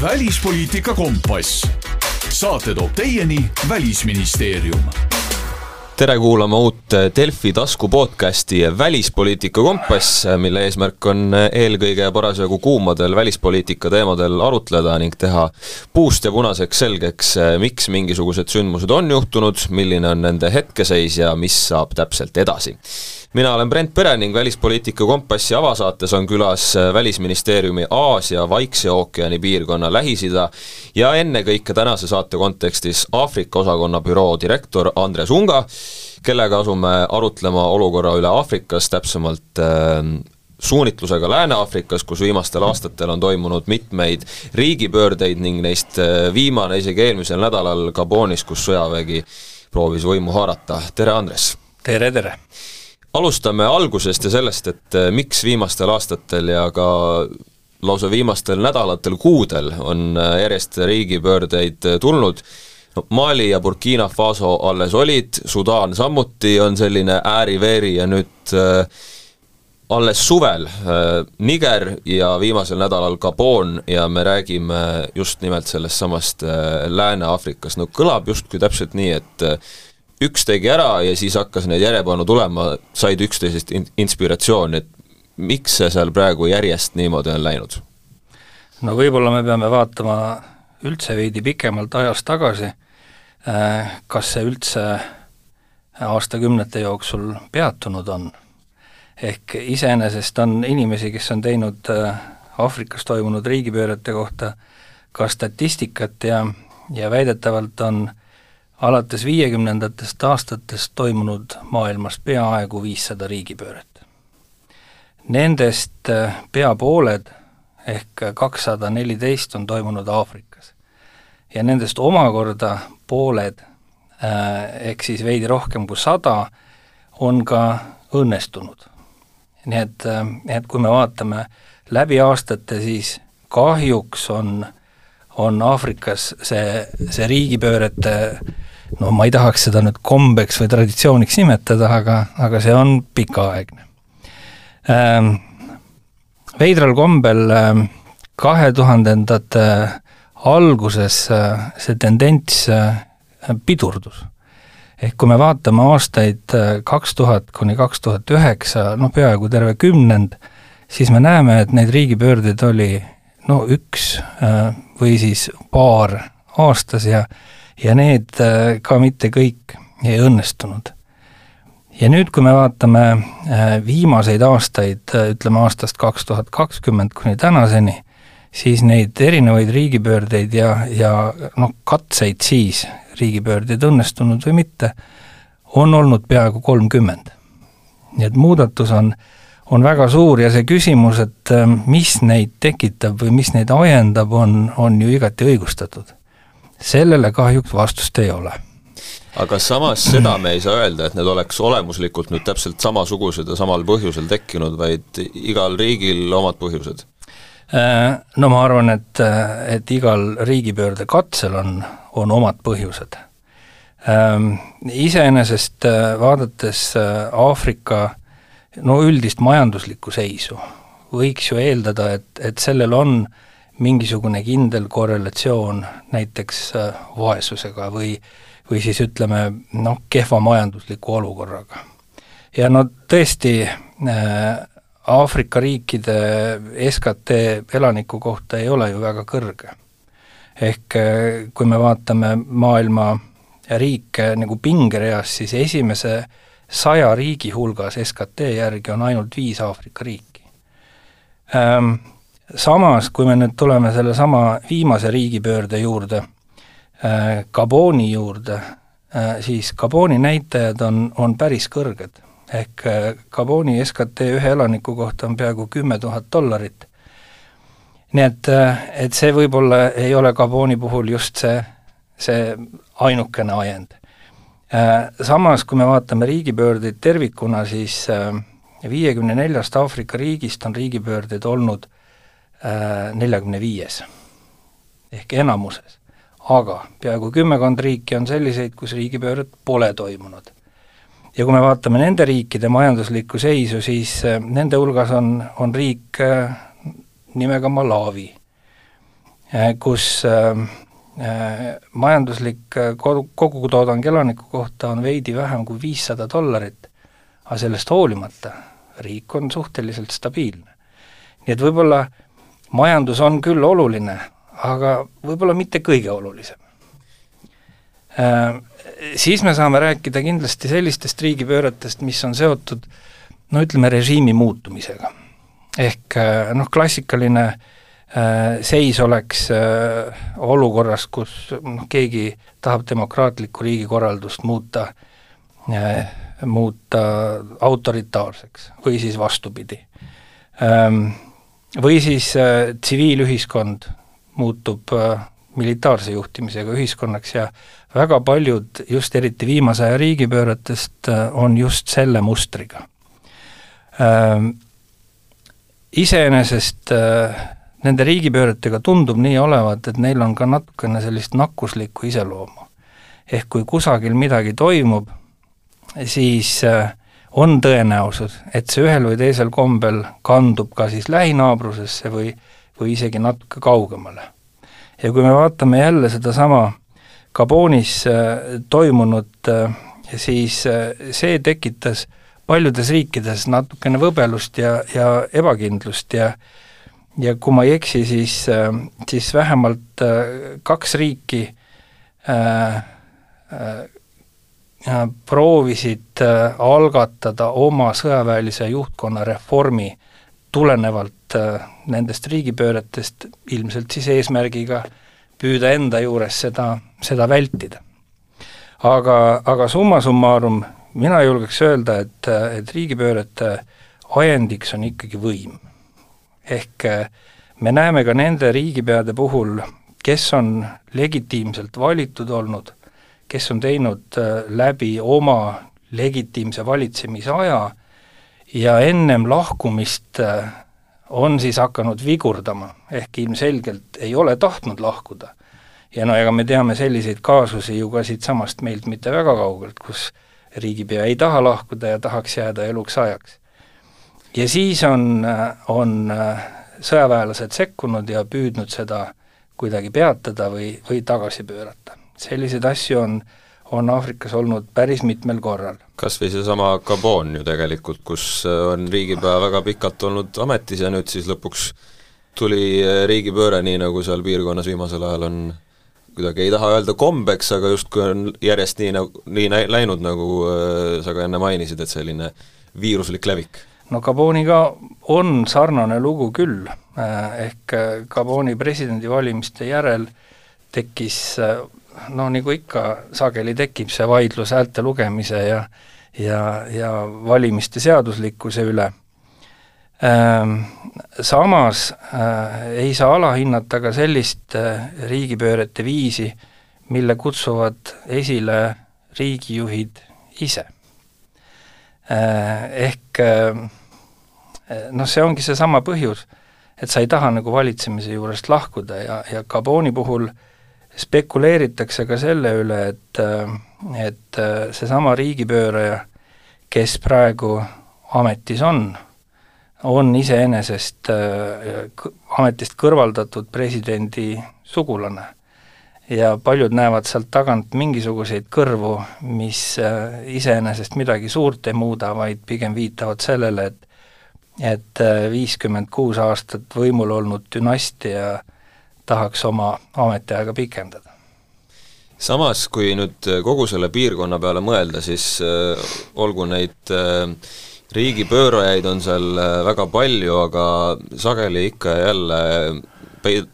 välispoliitika kompass. saate toob teieni Välisministeerium tere kuulama uut Delfi tasku podcasti Välispoliitika kompass, mille eesmärk on eelkõige parasjagu kuumadel välispoliitika teemadel arutleda ning teha puust ja punaseks selgeks, miks mingisugused sündmused on juhtunud, milline on nende hetkeseis ja mis saab täpselt edasi. Mina olen Brent Pere ning Välispoliitika Kompassi avasaates on külas Välisministeeriumi Aasia, Vaikse ookeani piirkonna Lähis-Ida ja ennekõike tänase saate kontekstis Aafrika osakonna büroo direktor Andres Unga, kellega asume arutlema olukorra üle Aafrikas, täpsemalt äh, suunitlusega Lääne-Aafrikas, kus viimastel aastatel on toimunud mitmeid riigipöördeid ning neist äh, viimane isegi eelmisel nädalal Gabonis, kus sõjavägi proovis võimu haarata, tere Andres! tere, tere! alustame algusest ja sellest, et eh, miks viimastel aastatel ja ka lausa viimastel nädalatel, kuudel on eh, järjest riigipöördeid tulnud, no Mali ja Burkina Faso alles olid, Sudaan samuti on selline ääri-veeri ja nüüd äh, alles suvel äh, Niger ja viimasel nädalal Gabon ja me räägime just nimelt sellest samast äh, Lääne-Aafrikast, no kõlab justkui täpselt nii, et üks tegi ära ja siis hakkas neid järjepanu tulema, said üksteisest in-, inspiratsiooni, et miks see seal praegu järjest niimoodi on läinud? no võib-olla me peame vaatama üldse veidi pikemalt ajas tagasi, äh, kas see üldse aastakümnete jooksul peatunud on. ehk iseenesest on inimesi, kes on teinud äh, Aafrikas toimunud riigipöörete kohta ka statistikat ja, ja väidetavalt on alates viiekümnendatest aastatest toimunud maailmas peaaegu viissada riigipööret. Nendest äh, pea pooled ehk kakssada neliteist on toimunud Aafrikas. Ja nendest omakorda pooled äh, ehk siis veidi rohkem kui sada on ka õnnestunud. nii et, äh, et kui me vaatame läbi aastate, siis kahjuks on, on Aafrikas see, see riigipöörete no ma ei tahaks seda nüüd kombeks või traditsiooniks nimetada, aga, aga see on pikaaegne ähm,. veidral kombel kahe tuhandendate alguses äh, see tendents äh, pidurdus. ehk kui me vaatame aastaid äh, kaks tuhat kuni kaks tuhat üheksa, noh peaaegu terve kümnend, siis me näeme, et neid riigipöördeid oli no üks või siis paar aastas ja ja need ka mitte kõik ei õnnestunud. ja nüüd, kui me vaatame viimaseid aastaid, ütleme aastast kaks tuhat kakskümmend kuni tänaseni, siis neid erinevaid riigipöördeid ja, ja noh, katseid siis, riigipöördeid õnnestunud või mitte, on olnud peaaegu kolmkümmend. nii et muudatus on, on väga suur ja see küsimus, et mis neid tekitab või mis neid ajendab, on, on ju igati õigustatud sellele kahjuks vastust ei ole aga samas seda me ei saa öelda, et need oleks olemuslikult nüüd täpselt samasugused ja samal põhjusel tekkinud, vaid igal riigil omad põhjused? Äh, no ma arvan, et, et igal riigipöörde katsel on, on omad põhjused. Ähm, iseenesest äh, vaadates äh, Aafrika no üldist majanduslikku seisu, võiks ju eeldada, et, et sellel on äh, mingisugune kindel korrelatsioon näiteks äh, vaesusega või, või siis ütleme noh, kehva majandusliku olukorraga. ja no tõesti äh,, Aafrika riikide SKT elaniku kohta ei ole ju väga kõrge. ehk äh, kui me vaatame maailma riike nagu pingereas, siis esimese saja riigi hulgas SKT järgi on ainult viis Aafrika riiki ähm, samas, kui me nüüd tuleme sellesama viimase riigipöörde juurde äh,, Gaboni juurde äh,, siis Gaboni näitajad on, on päris kõrged. Ehk äh, Gaboni SKT ühe elaniku kohta on peaaegu kümme tuhat dollarit. nii et, äh, et see võib-olla ei ole Gaboni puhul just see, see ainukene ajend äh,. Samas, kui me vaatame riigipöördeid tervikuna, siis viiekümne neljast Aafrika riigist on riigipöördeid olnud neljakümne viies ehk enamuses. aga peaaegu kümmekond riiki on selliseid, kus riigipööret pole toimunud. Ja kui me vaatame nende riikide majanduslikku seisu, siis äh, nende hulgas on, on riik äh, nimega Malawi. kus majanduslik kogu, kogutoodang elaniku kohta on veidi vähem kui viissada dollarit, aga sellest hoolimata riik on suhteliselt stabiilne. nii et võib-olla majandus on küll oluline, aga võib-olla mitte kõige olulisem. Siis me saame rääkida kindlasti sellistest riigipööretest, mis on seotud no ütleme, režiimi muutumisega. ehk noh, klassikaline seis oleks olukorras, kus noh, keegi tahab demokraatlikku riigikorraldust muuta muuta autoritaarseks või siis vastupidi. Või siis tsiviilühiskond muutub militaarse juhtimisega ühiskonnaks ja väga paljud, just eriti viimase aja riigipööretest, on just selle mustriga. Iseenesest nende riigipööretega tundub nii olevat, et neil on ka natukene sellist nakkuslikku iseloomu. ehk kui kusagil midagi toimub, siis äh, on tõenäosus, et see ühel või teisel kombel kandub ka siis lähinaabrusesse või, või isegi natuke kaugemale. ja kui me vaatame jälle sedasama Gabonis äh, toimunut, äh, siis see tekitas paljudes riikides natukene võbelust ja, ja ebakindlust ja ja kui ma ei eksi, siis, siis vähemalt kaks riiki äh, äh, proovisid äh, algatada oma sõjaväelise juhtkonna reformi tulenevalt äh, nendest riigipööretest, ilmselt siis eesmärgiga püüda enda juures seda, seda vältida. aga, aga summa summarum mina julgeks öelda, et, et riigipöörete ajendiks on ikkagi võim. ehk äh, me näeme ka nende riigipeade puhul, kes on legitiimselt valitud olnud kes on teinud äh, läbi oma legitiimse valitsemise aja ja ennem lahkumist äh, on siis hakanud vigurdama, ehk ilmselgelt ei ole tahtnud lahkuda. ja no ega me teame selliseid kaasusi ju ka siitsamast meilt mitte väga kaugelt, kus riigipea ei taha lahkuda ja tahaks jääda eluks ajaks. ja siis on, äh, on sõjaväelased sekkunud ja püüdnud seda kuidagi peatada või, või tagasi pöörata selliseid asju on, on Aafrikas olnud päris mitmel korral. kas või seesama Gabon ju tegelikult, kus äh, on riigipea väga pikalt olnud ametis ja nüüd siis lõpuks tuli äh, riigipööre, nii nagu seal piirkonnas viimasel ajal on kuidagi ei taha öelda kombeks, aga justkui on järjest nii nagu, nii läinud, nagu äh, sa ka enne mainisid, et selline viiruslik levik no Gaboniga on sarnane lugu küll, ehk Gaboni presidendivalimiste järel tekkis no nagu ikka sageli tekib see vaidlus häälte lugemise ja ja, ja valimiste seaduslikkuse üle ähm,. Samas äh, ei saa alahinnata ka sellist äh, riigipöörete viisi, mille kutsuvad esile riigijuhid ise äh,. Ehk äh, noh, see ongi seesama põhjus, et sa ei taha nagu valitsemise juurest lahkuda ja, ja Gaboni puhul äh, spekuleeritakse ka selle üle, et, et seesama riigipööraja, kes praegu ametis on, on iseenesest ametist kõrvaldatud presidendi sugulane. ja paljud näevad sealt tagant mingisuguseid kõrvu, mis iseenesest midagi suurt ei muuda, vaid pigem viitavad sellele, et et viiskümmend kuus aastat võimul olnud dünastia tahaks oma ametiaega pikendada. samas, kui nüüd kogu selle piirkonna peale mõelda, siis äh, olgu neid äh, riigipöörajaid on seal äh, väga palju, aga sageli ikka ja jälle pei-,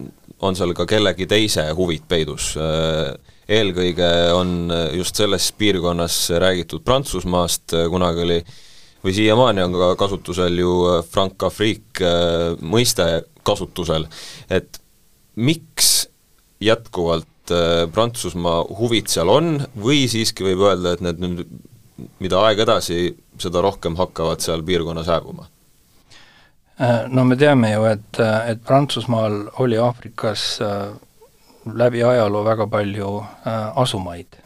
on seal ka kellegi teise huvid peidus äh,. Eelkõige on just selles piirkonnas räägitud Prantsusmaast, kunagi oli või siiamaani on ka kasutusel ju äh, mõiste kasutusel, et miks jätkuvalt äh, Prantsusmaa huvid seal on või siiski võib öelda, et need nüüd, mida aeg edasi, seda rohkem hakkavad seal piirkonnas hääbuma? Äh, no me teame ju, et, et Prantsusmaal oli Aafrikas äh, läbi ajaloo väga palju asumaid.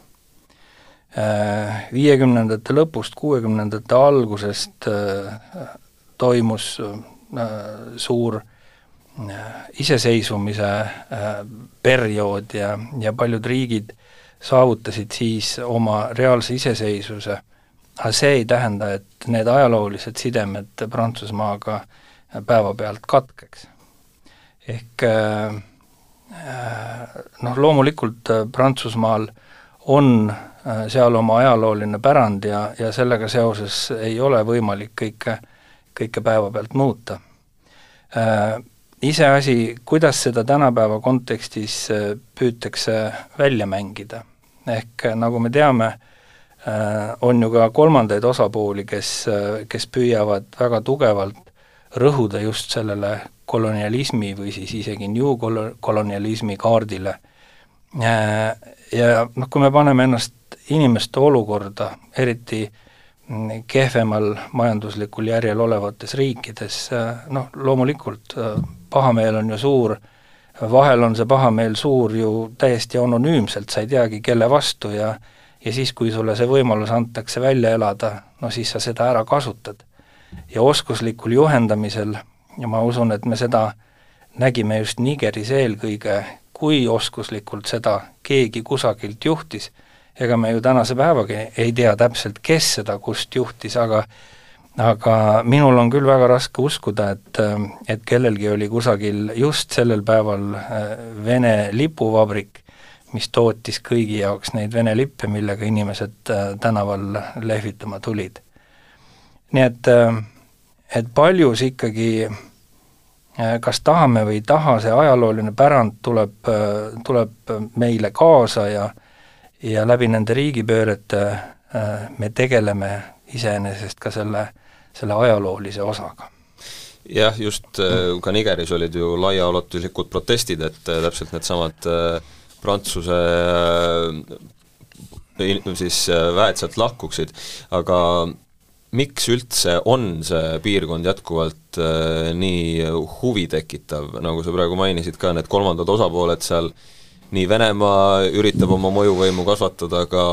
Viiekümnendate lõpust, kuuekümnendate algusest toimus suur iseseisvumise periood ja, ja paljud riigid saavutasid siis oma reaalse iseseisvuse, aga see ei tähenda, et need ajaloolised sidemed Prantsusmaaga päevapealt katkeks. ehk noh, loomulikult Prantsusmaal on seal oma ajalooline pärand ja, ja sellega seoses ei ole võimalik kõike, kõike päevapealt muuta iseasi, kuidas seda tänapäeva kontekstis äh, püütakse välja mängida. ehk äh, nagu me teame, äh, on ju ka kolmandaid osapooli, kes, kes püüavad väga tugevalt rõhuda just sellele kolonialismi või siis isegi new kolonialismi kaardile. Ja noh, kui me paneme ennast inimeste olukorda, eriti mm, kehvemal majanduslikul järjel olevates riikides, noh loomulikult pahameel on ju suur, vahel on see pahameel suur ju täiesti anonüümselt, sa ei teagi, kelle vastu ja ja siis, kui sulle see võimalus antakse välja elada, no siis sa seda ära kasutad. ja oskuslikul juhendamisel, ja ma usun, et me seda nägime just Nigeris eelkõige, kui oskuslikult seda keegi kusagilt juhtis, ega me ju tänase päevagi ei tea täpselt, kes seda kust juhtis, aga aga minul on küll väga raske uskuda, et, et kellelgi oli kusagil just sellel päeval äh, Vene lipuvabrik, mis tootis kõigi jaoks neid Vene lippe, millega inimesed äh, tänaval lehvitama tulid. nii et, äh, et paljus ikkagi kas tahame või ei taha, see ajalooline pärand tuleb, tuleb meile kaasa ja ja läbi nende riigipöörete me tegeleme iseenesest ka selle selle ajaloolise osaga. Jah, just äh, ka Nigeris olid ju laiaulatuslikud protestid, et äh, täpselt needsamad äh, Prantsuse siis väed sealt lahkuksid, aga miks üldse on see piirkond jätkuvalt nii huvitekitav, nagu sa praegu mainisid ka, need kolmandad osapooled seal äh, nii Venemaa üritab oma mõjuvõimu kasvatada, aga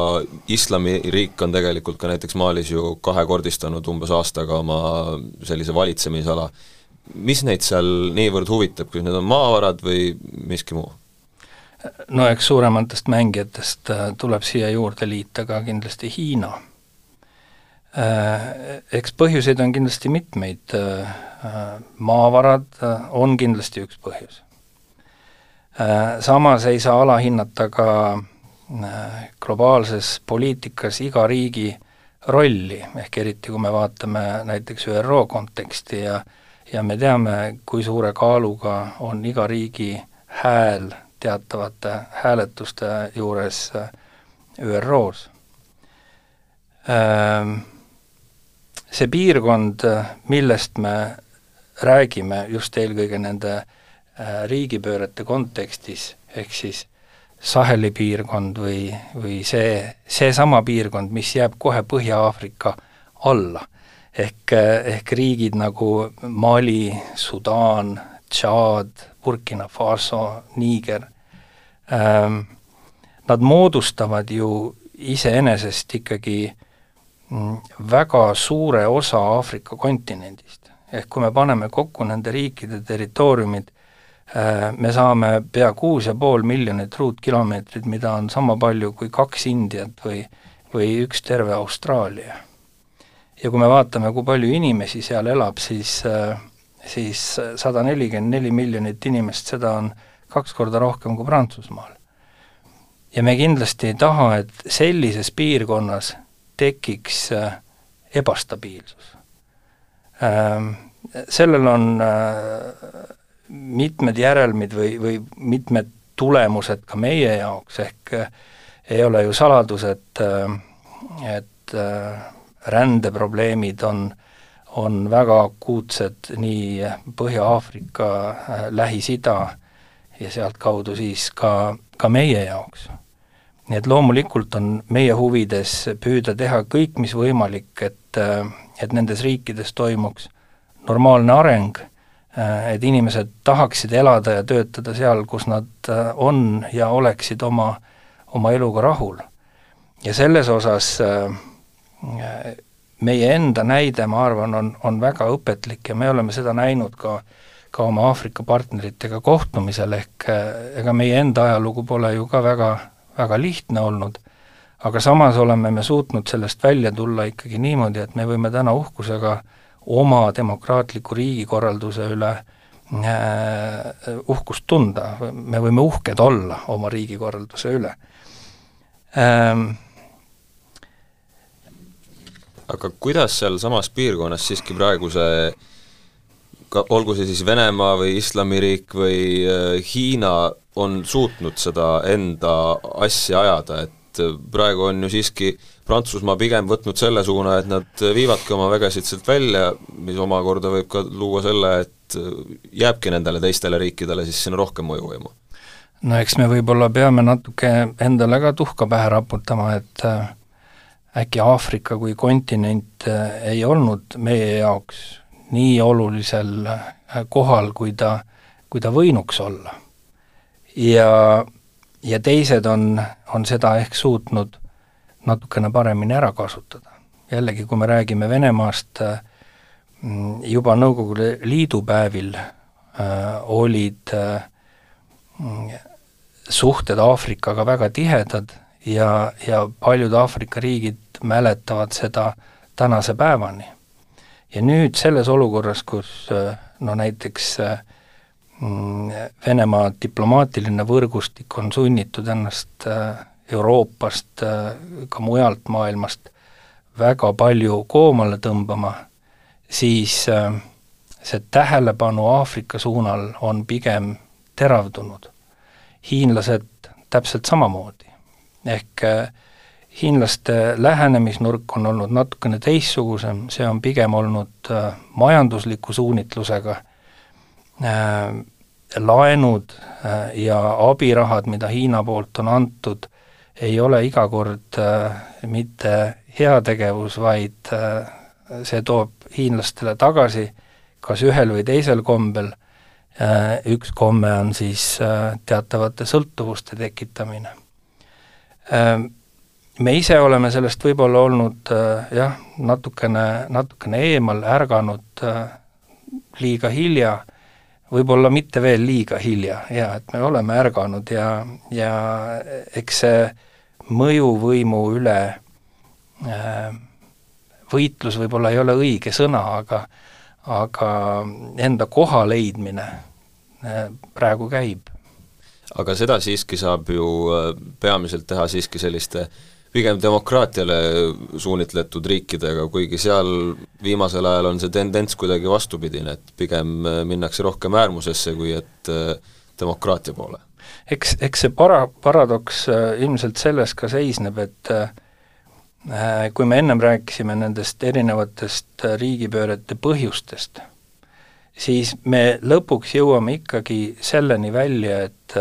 islamiriik on tegelikult ka näiteks Malis ju kahekordistanud umbes aastaga oma sellise valitsemisala. mis neid seal niivõrd huvitab, kas need on maavarad või miski muu? no eks suurematest mängijatest äh, tuleb siia juurde liita ka kindlasti Hiina. Äh, eks põhjuseid on kindlasti mitmeid, äh, maavarad on kindlasti üks põhjus samas ei saa alahinnata ka äh, globaalses poliitikas iga riigi rolli, ehk eriti kui me vaatame näiteks ÜRO konteksti ja ja me teame, kui suure kaaluga on iga riigi hääl teatavate hääletuste juures äh, ÜRO-s. See piirkond, millest me räägime just eelkõige nende äh, Äh, riigipöörete kontekstis, ehk siis Saheli piirkond või, või see, seesama piirkond, mis jääb kohe Põhja-Aafrika alla. ehk, ehk riigid nagu Mali, Sudaan, Tšaad, Burkina Faso, Niiger ähm,, nad moodustavad ju iseenesest ikkagi mm, väga suure osa Aafrika kontinendist. ehk kui me paneme kokku nende riikide territooriumid, Äh, me saame pea kuus ja pool miljonit ruutkilomeetrit, mida on sama palju kui kaks Indiat või, või üks terve Austraalia. ja kui me vaatame, kui palju inimesi seal elab, siis, äh, siis sada nelikümmend neli miljonit inimest, seda on kaks korda rohkem kui Prantsusmaal. ja me kindlasti ei taha, et sellises piirkonnas tekiks äh, ebastabiilsus. Sellel on mitmed järelmid või, või mitmed tulemused ka meie jaoks, ehk eh, ei ole ju saladus, et, eh, et eh, rändeprobleemid on, on väga akuutsed nii Põhja-Aafrika, Lähis-Ida ja sealtkaudu siis ka, ka meie jaoks. nii et loomulikult on meie huvides püüda teha kõik, mis võimalik, et, et nendes riikides toimuks normaalne areng et inimesed tahaksid elada ja töötada seal, kus nad äh, on ja oleksid oma, oma eluga rahul. ja selles osas äh, meie enda näide, ma arvan, on, on väga õpetlik ja me oleme seda näinud ka, ka oma Aafrika partneritega kohtumisel, ehk ega meie enda ajalugu pole ju ka väga, väga lihtne olnud, aga samas oleme me suutnud sellest välja tulla ikkagi niimoodi, et me võime täna uhkusega oma demokraatliku riigikorralduse üle äh, uhkust tunda, me võime uhked olla oma riigikorralduse üle. Ähm, aga kuidas sealsamas piirkonnas siiski praegu see ka olgu see siis Venemaa või Islamiriik või äh, Hiina, on suutnud seda enda asja ajada, et äh, praegu on ju siiski Prantsusmaa pigem võtnud selle suuna, et nad viivadki oma vägesid sealt välja, mis omakorda võib ka luua selle, et äh, jääbki nendele teistele riikidele siis sinna rohkem mõjuvõimu. no eks me võib-olla peame natuke endale ka tuhka pähe raputama, et äkki Aafrika kui kontinent ei olnud meie jaoks nii olulisel äh, kohal, kui ta, kui ta võinuks olla. ja, ja teised on, on seda ehk suutnud natukene paremini ära kasutada. jällegi, kui me räägime Venemaast, äh, juba Nõukogude Liidu päevil äh, olid äh, suhted Aafrikaga väga tihedad ja, ja paljud Aafrika riigid mäletavad seda tänase päevani ja nüüd selles olukorras, kus äh, no näiteks mm, Venemaa diplomaatiline võrgustik on sunnitud ennast Euroopast, ka mujalt maailmast väga palju koomale tõmbama, siis see tähelepanu Aafrika suunal on pigem teravdunud. hiinlased täpselt samamoodi. ehk äh, hiinlaste lähenemisnurk on olnud natukene teistsugusem, see on pigem olnud äh, majandusliku suunitlusega äh,, laenud äh, ja abirahad, mida Hiina poolt on antud, ei ole iga kord äh, mitte heategevus, vaid äh, see toob hiinlastele tagasi kas ühel või teisel kombel. Äh,, üks komme on siis teatavate sõltuvuste tekitamine. Me ise oleme sellest võib-olla olnud jah, natukene, natukene eemal, ärganud liiga hilja, võib-olla mitte veel liiga hilja, jaa, et me oleme ärganud ja, ja eks see mõjuvõimu üle äh, võitlus võib-olla ei ole õige sõna, aga aga enda koha leidmine äh, praegu käib. aga seda siiski saab ju äh, peamiselt teha siiski selliste äh, pigem demokraatiale suunitletud riikidega, kuigi seal viimasel ajal on see tendents kuidagi vastupidine, et pigem äh, minnakse rohkem äärmusesse, kui et äh, demokraatia poole. eks, eks see para-, paradoks äh, ilmselt selles ka seisneb, et kui me ennem rääkisime nendest erinevatest riigipöörete põhjustest, siis me lõpuks jõuame ikkagi selleni välja, et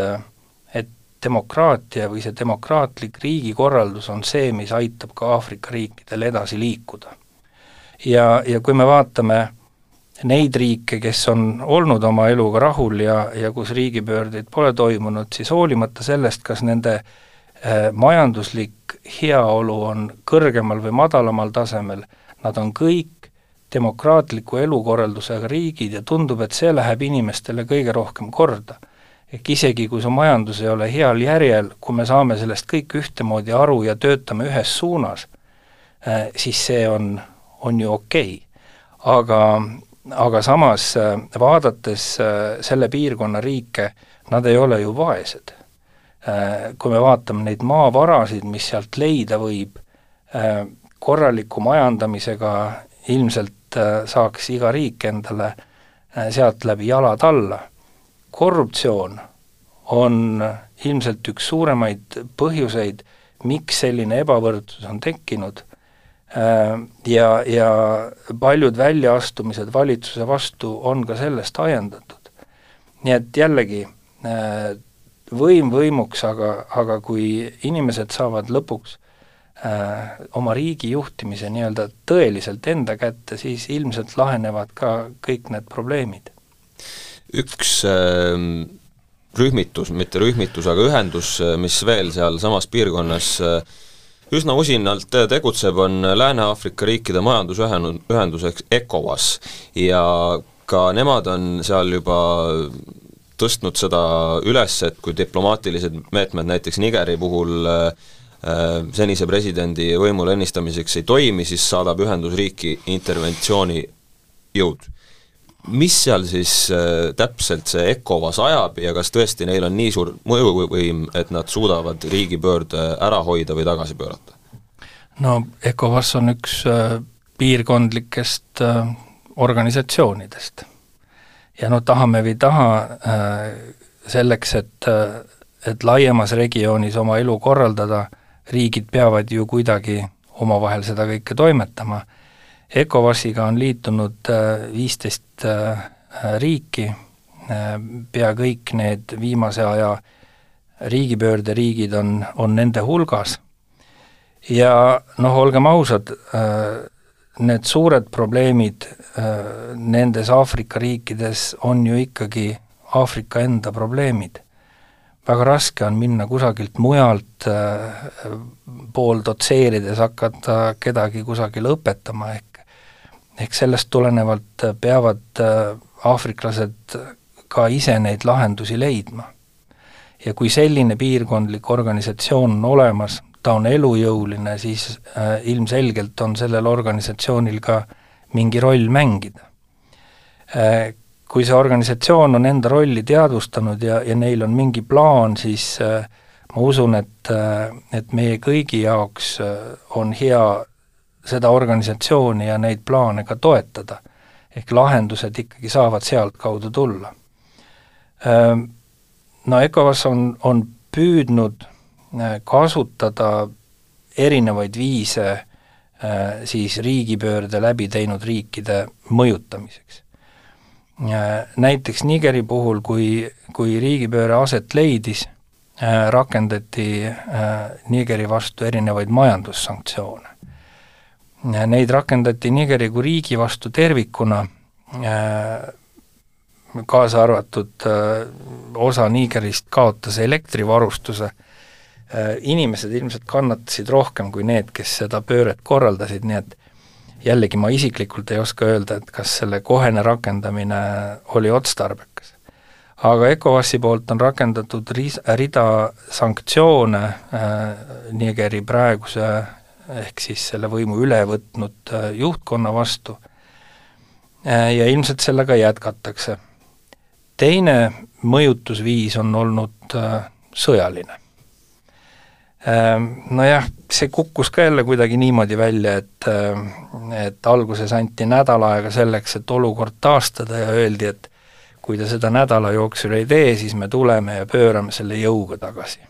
demokraatia või see demokraatlik riigikorraldus on see, mis aitab ka Aafrika riikidel edasi liikuda. ja, ja kui me vaatame neid riike, kes on olnud oma eluga rahul ja, ja kus riigipöördeid pole toimunud, siis hoolimata sellest, kas nende äh, majanduslik heaolu on kõrgemal või madalamal tasemel, nad on kõik demokraatliku elukorraldusega riigid ja tundub, et see läheb inimestele kõige rohkem korda ehk isegi, kui su majandus ei ole heal järjel, kui me saame sellest kõik ühtemoodi aru ja töötame ühes suunas, äh, siis see on, on ju okei okay.. aga, aga samas äh, vaadates äh, selle piirkonna riike, nad ei ole ju vaesed. Kui me vaatame neid maavarasid, mis sealt leida võib, korraliku majandamisega ilmselt saaks iga riik endale sealt läbi jalad alla korruptsioon on ilmselt üks suuremaid põhjuseid, miks selline ebavõrdsus on tekkinud äh, ja, ja paljud väljaastumised valitsuse vastu on ka sellest ajendatud. nii et jällegi, äh, võim võimuks, aga, aga kui inimesed saavad lõpuks äh, oma riigi juhtimise nii-öelda tõeliselt enda kätte, siis ilmselt lahenevad ka kõik need probleemid üks äh, rühmitus, mitte rühmitus, aga ühendus, äh, mis veel sealsamas piirkonnas äh, üsna usinalt tegutseb, on Lääne-Aafrika riikide majandusühendus ehk ECOWAS ja ka nemad on seal juba tõstnud seda üles, et kui diplomaatilised meetmed näiteks Nigeri puhul äh, Äh, senise presidendi võimule ennistamiseks ei toimi, siis saadab Ühendusriiki interventsiooni jõud. Mis seal siis äh, täpselt see ECOWAS ajab ja kas tõesti neil on nii suur mõjuvõim, et nad suudavad riigipöörde ära hoida või tagasi pöörata? no ECOWAS on üks äh, piirkondlikest organisatsioonidest. ja no tahame või ei taha, selleks, et, et laiemas regioonis oma elu korraldada, riigid peavad ju kuidagi omavahel seda kõike toimetama. ECOWASiga on liitunud äh, viisteist äh, riiki, äh, pea kõik need viimase aja riigipöörderiigid on, on nende hulgas. Ja noh, olgem ausad, need suured probleemid nendes Aafrika riikides on ju ikkagi Aafrika enda probleemid. Väga raske on minna kusagilt mujalt pool dotseerides hakata kedagi kusagil õpetama, ehk ehk sellest tulenevalt peavad äh, aafriklased ka ise neid lahendusi leidma. ja kui selline piirkondlik organisatsioon on olemas, ta on elujõuline, siis äh, ilmselgelt on sellel organisatsioonil ka mingi roll mängida kui see organisatsioon on enda rolli teadvustanud ja, ja neil on mingi plaan, siis äh, ma usun, et, äh, et meie kõigi jaoks äh, on hea seda organisatsiooni ja neid plaane ka toetada. ehk lahendused ikkagi saavad sealtkaudu tulla. Ähm, no ECOWAS on, on püüdnud äh, kasutada erinevaid viise äh, siis riigipöörde läbi teinud riikide mõjutamiseks näiteks Nigeri puhul, kui, kui riigipööre aset leidis, äh, rakendati äh, Nigeri vastu erinevaid majandussanktsioone. Neid rakendati Nigeri kui riigi vastu tervikuna, äh, kaasa arvatud osa Nigerist kaotas elektrivarustuse, inimesed ilmselt kannatasid rohkem kui need, kes seda pööret korraldasid, nii et jällegi ma isiklikult ei oska öelda, et kas selle kohene rakendamine oli otstarbekas. aga ECOWAS-i poolt on rakendatud ris-, rida sanktsioone äh, Nigeri praeguse ehk siis selle võimu üle võtnud äh, juhtkonna vastu äh, ja ilmselt sellega jätkatakse. teine mõjutusviis on olnud äh, sõjaline nojah, see kukkus ka jälle kuidagi niimoodi välja, et et alguses anti nädal aega selleks, et olukord taastada ja öeldi, et kui te seda nädala jooksul ei tee, siis me tuleme ja pöörame selle jõuga tagasi.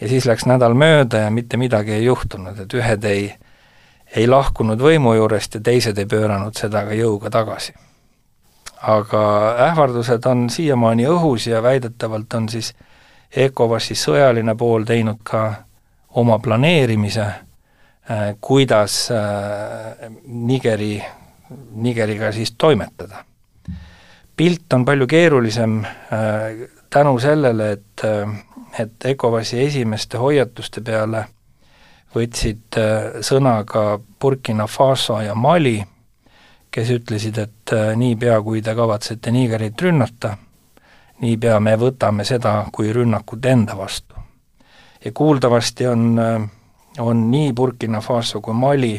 Ja siis läks nädal mööda ja mitte midagi ei juhtunud, et ühed ei, ei lahkunud võimu juurest ja teised ei pööranud seda ka jõuga tagasi. aga ähvardused on siiamaani õhus ja väidetavalt on siis ECOWAS-i sõjaline pool teinud ka oma planeerimise, äh, kuidas äh, Nigeri, Nigeriga siis toimetada. pilt on palju keerulisem äh, tänu sellele, et, et ECOWAS-i esimeste hoiatuste peale võtsid sõna ka Burkina Faso ja Mali, kes ütlesid, et niipea, kui te kavatsete Nigerit rünnata, niipea me võtame seda kui rünnakut enda vastu. ja kuuldavasti on, on nii Burkina Faso kui Mali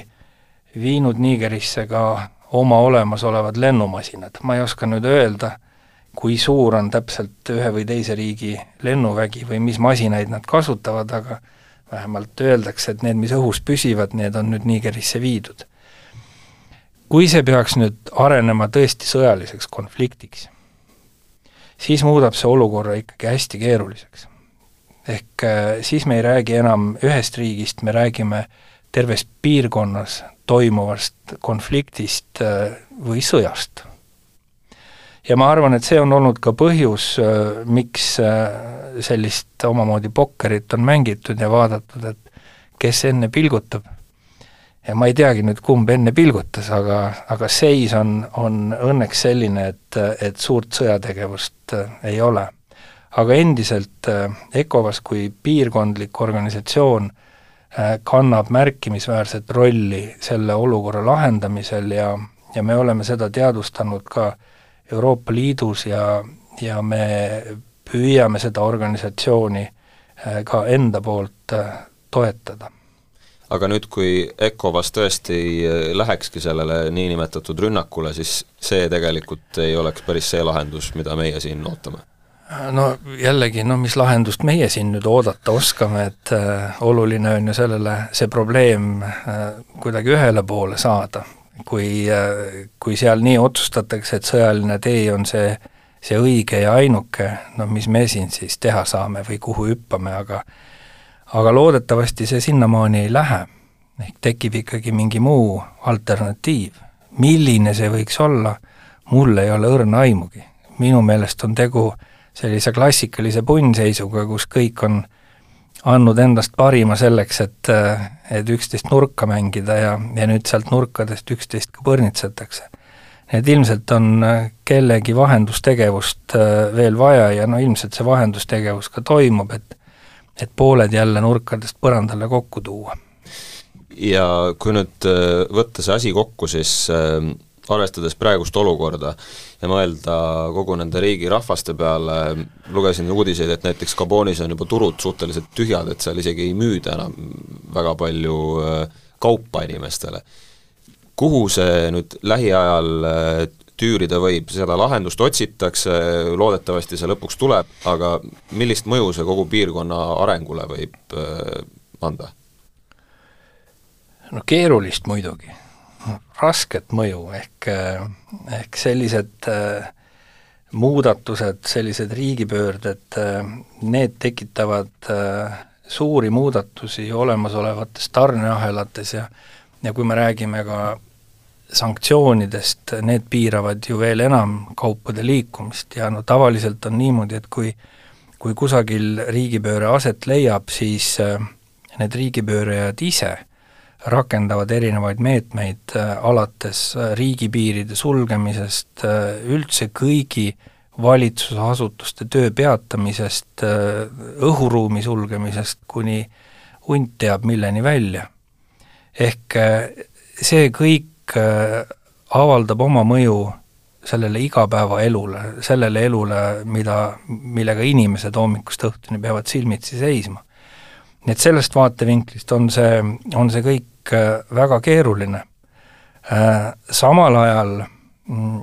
viinud Nigerisse ka oma olemasolevad lennumasinad, ma ei oska nüüd öelda, kui suur on täpselt ühe või teise riigi lennuvägi või mis masinaid nad kasutavad, aga vähemalt öeldakse, et need, mis õhus püsivad, need on nüüd Nigerisse viidud. kui see peaks nüüd arenema tõesti sõjaliseks konfliktiks, siis muudab see olukorra ikkagi hästi keeruliseks. ehk äh, siis me ei räägi enam ühest riigist, me räägime terves piirkonnas toimuvast konfliktist äh, või sõjast. Ja ma arvan, et see on olnud ka põhjus, äh, miks sellist omamoodi pokkerit on mängitud ja vaadatud, et kes enne pilgutab ja ma ei teagi nüüd, kumb enne pilgutas, aga, aga seis on, on õnneks selline, et, et suurt sõjategevust äh, ei ole. aga endiselt äh, ECOWAS kui piirkondlik organisatsioon äh, kannab märkimisväärset rolli selle olukorra lahendamisel ja, ja me oleme seda teadvustanud ka Euroopa Liidus ja, ja me püüame seda organisatsiooni ka enda poolt toetada aga nüüd, kui ECOWAS tõesti äh, lähekski sellele niinimetatud rünnakule, siis see tegelikult ei oleks päris see lahendus, mida meie siin ootame? no jällegi, no mis lahendust meie siin nüüd oodata oskame, et äh, oluline on ju sellele, see probleem äh, kuidagi ühele poole saada. Kui äh,, kui seal nii otsustatakse, et sõjaline tee on see, see õige ja ainuke, no mis me siin siis teha saame või kuhu hüppame, aga aga loodetavasti see sinnamaani ei lähe, ehk tekib ikkagi mingi muu alternatiiv. milline see võiks olla, mul ei ole õrna aimugi. minu meelest on tegu sellise klassikalise punnseisuga, kus kõik on andnud endast parima selleks, et, et üksteist nurka mängida ja, ja nüüd sealt nurkadest üksteist ka põrnitsetakse. et ilmselt on kellegi vahendustegevust äh, veel vaja ja no ilmselt see vahendustegevus ka toimub, et et pooled jälle nurkadest põrandale kokku tuua. ja kui nüüd võtta see asi kokku, siis äh, arvestades praegust olukorda ja mõelda kogu nende riigi rahvaste peale, lugesin uudiseid, et näiteks Gabonis on juba turud suhteliselt tühjad, et seal isegi ei müüda enam väga palju äh, kaupa inimestele. kuhu see nüüd lähiajal tüürida võib, seda lahendust otsitakse, loodetavasti see lõpuks tuleb, aga millist mõju see kogu piirkonna arengule võib äh, anda? no keerulist muidugi, rasket mõju, ehk, äh, ehk sellised äh, muudatused, sellised riigipöörded, need tekitavad suuri muudatusi olemasolevates tarneahelates ja ja kui me räägime ka sanktsioonidest, need piiravad ju veel enam kaupade liikumist ja no tavaliselt on niimoodi, et kui kui kusagil riigipööre aset leiab, siis äh, need riigipöörajad ise rakendavad erinevaid meetmeid, äh, alates äh, riigipiiride sulgemisest, üldse kõigi valitsusasutuste töö peatamisest, õhuruumi sulgemisest kuni hunt teab milleni välja. ehk see kõik äh, avaldab oma mõju sellele igapäevaelule, sellele elule, mida, millega inimesed hommikust õhtuni peavad silmitsi seisma. Nii et sellest vaatevinklist on see, on see kõik äh, väga keeruline. Äh, samal ajal mm,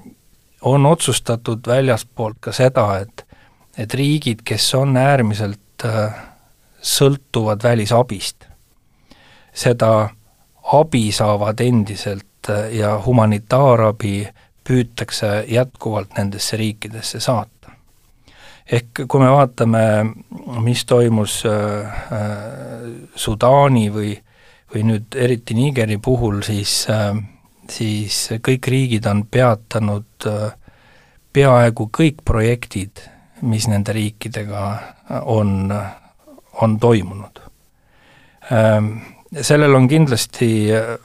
on otsustatud väljaspoolt ka seda, et et riigid, kes on äärmiselt sõltuvad välisabist, seda abi saavad endiselt Äh, ja humanitaarabi püütakse jätkuvalt nendesse riikidesse saata. Ehk kui me vaatame, mis toimus äh, äh, Sudaani või, või nüüd eriti Nigeri puhul, siis, siis kõik riigid on peatanud peaaegu kõik projektid, mis nende riikidega on, on toimunud. Sellel on kindlasti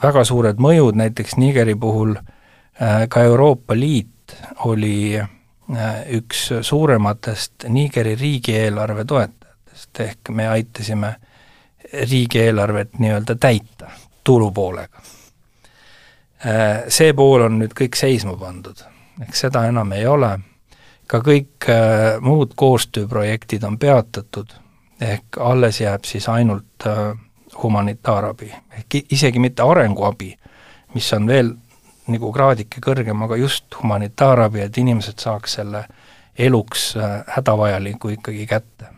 väga suured mõjud, näiteks Nigeri puhul äh, ka Euroopa Liit oli äh, üks suurematest Nigeri riigieelarve toetajatest, ehk me aitasime riigieelarvet nii-öelda täita tulupoolega. Äh, see pool on nüüd kõik seisma pandud, ehk seda enam ei ole, ka kõik muud koostööprojektid on peatatud, ehk alles jääb siis ainult äh, humanitaarabi, ehk isegi mitte arenguabi, mis on veel nagu kraadike kõrgem, aga just humanitaarabi, et inimesed saaks selle eluks äh, hädavajaliku ikkagi kätte.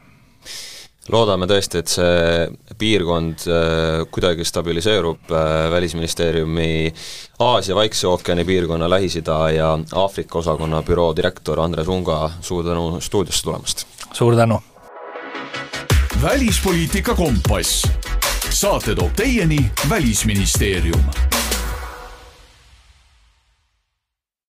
loodame tõesti, et see piirkond äh, kuidagi stabiliseerub, äh, Välisministeeriumi Aasia Vaikse ookeani piirkonna, Lähis-Ida ja Aafrika osakonna büroo direktor Andres Unga, suur tänu stuudiosse tulemast! suur tänu! välispoliitika kompass saate toob teieni Välisministeerium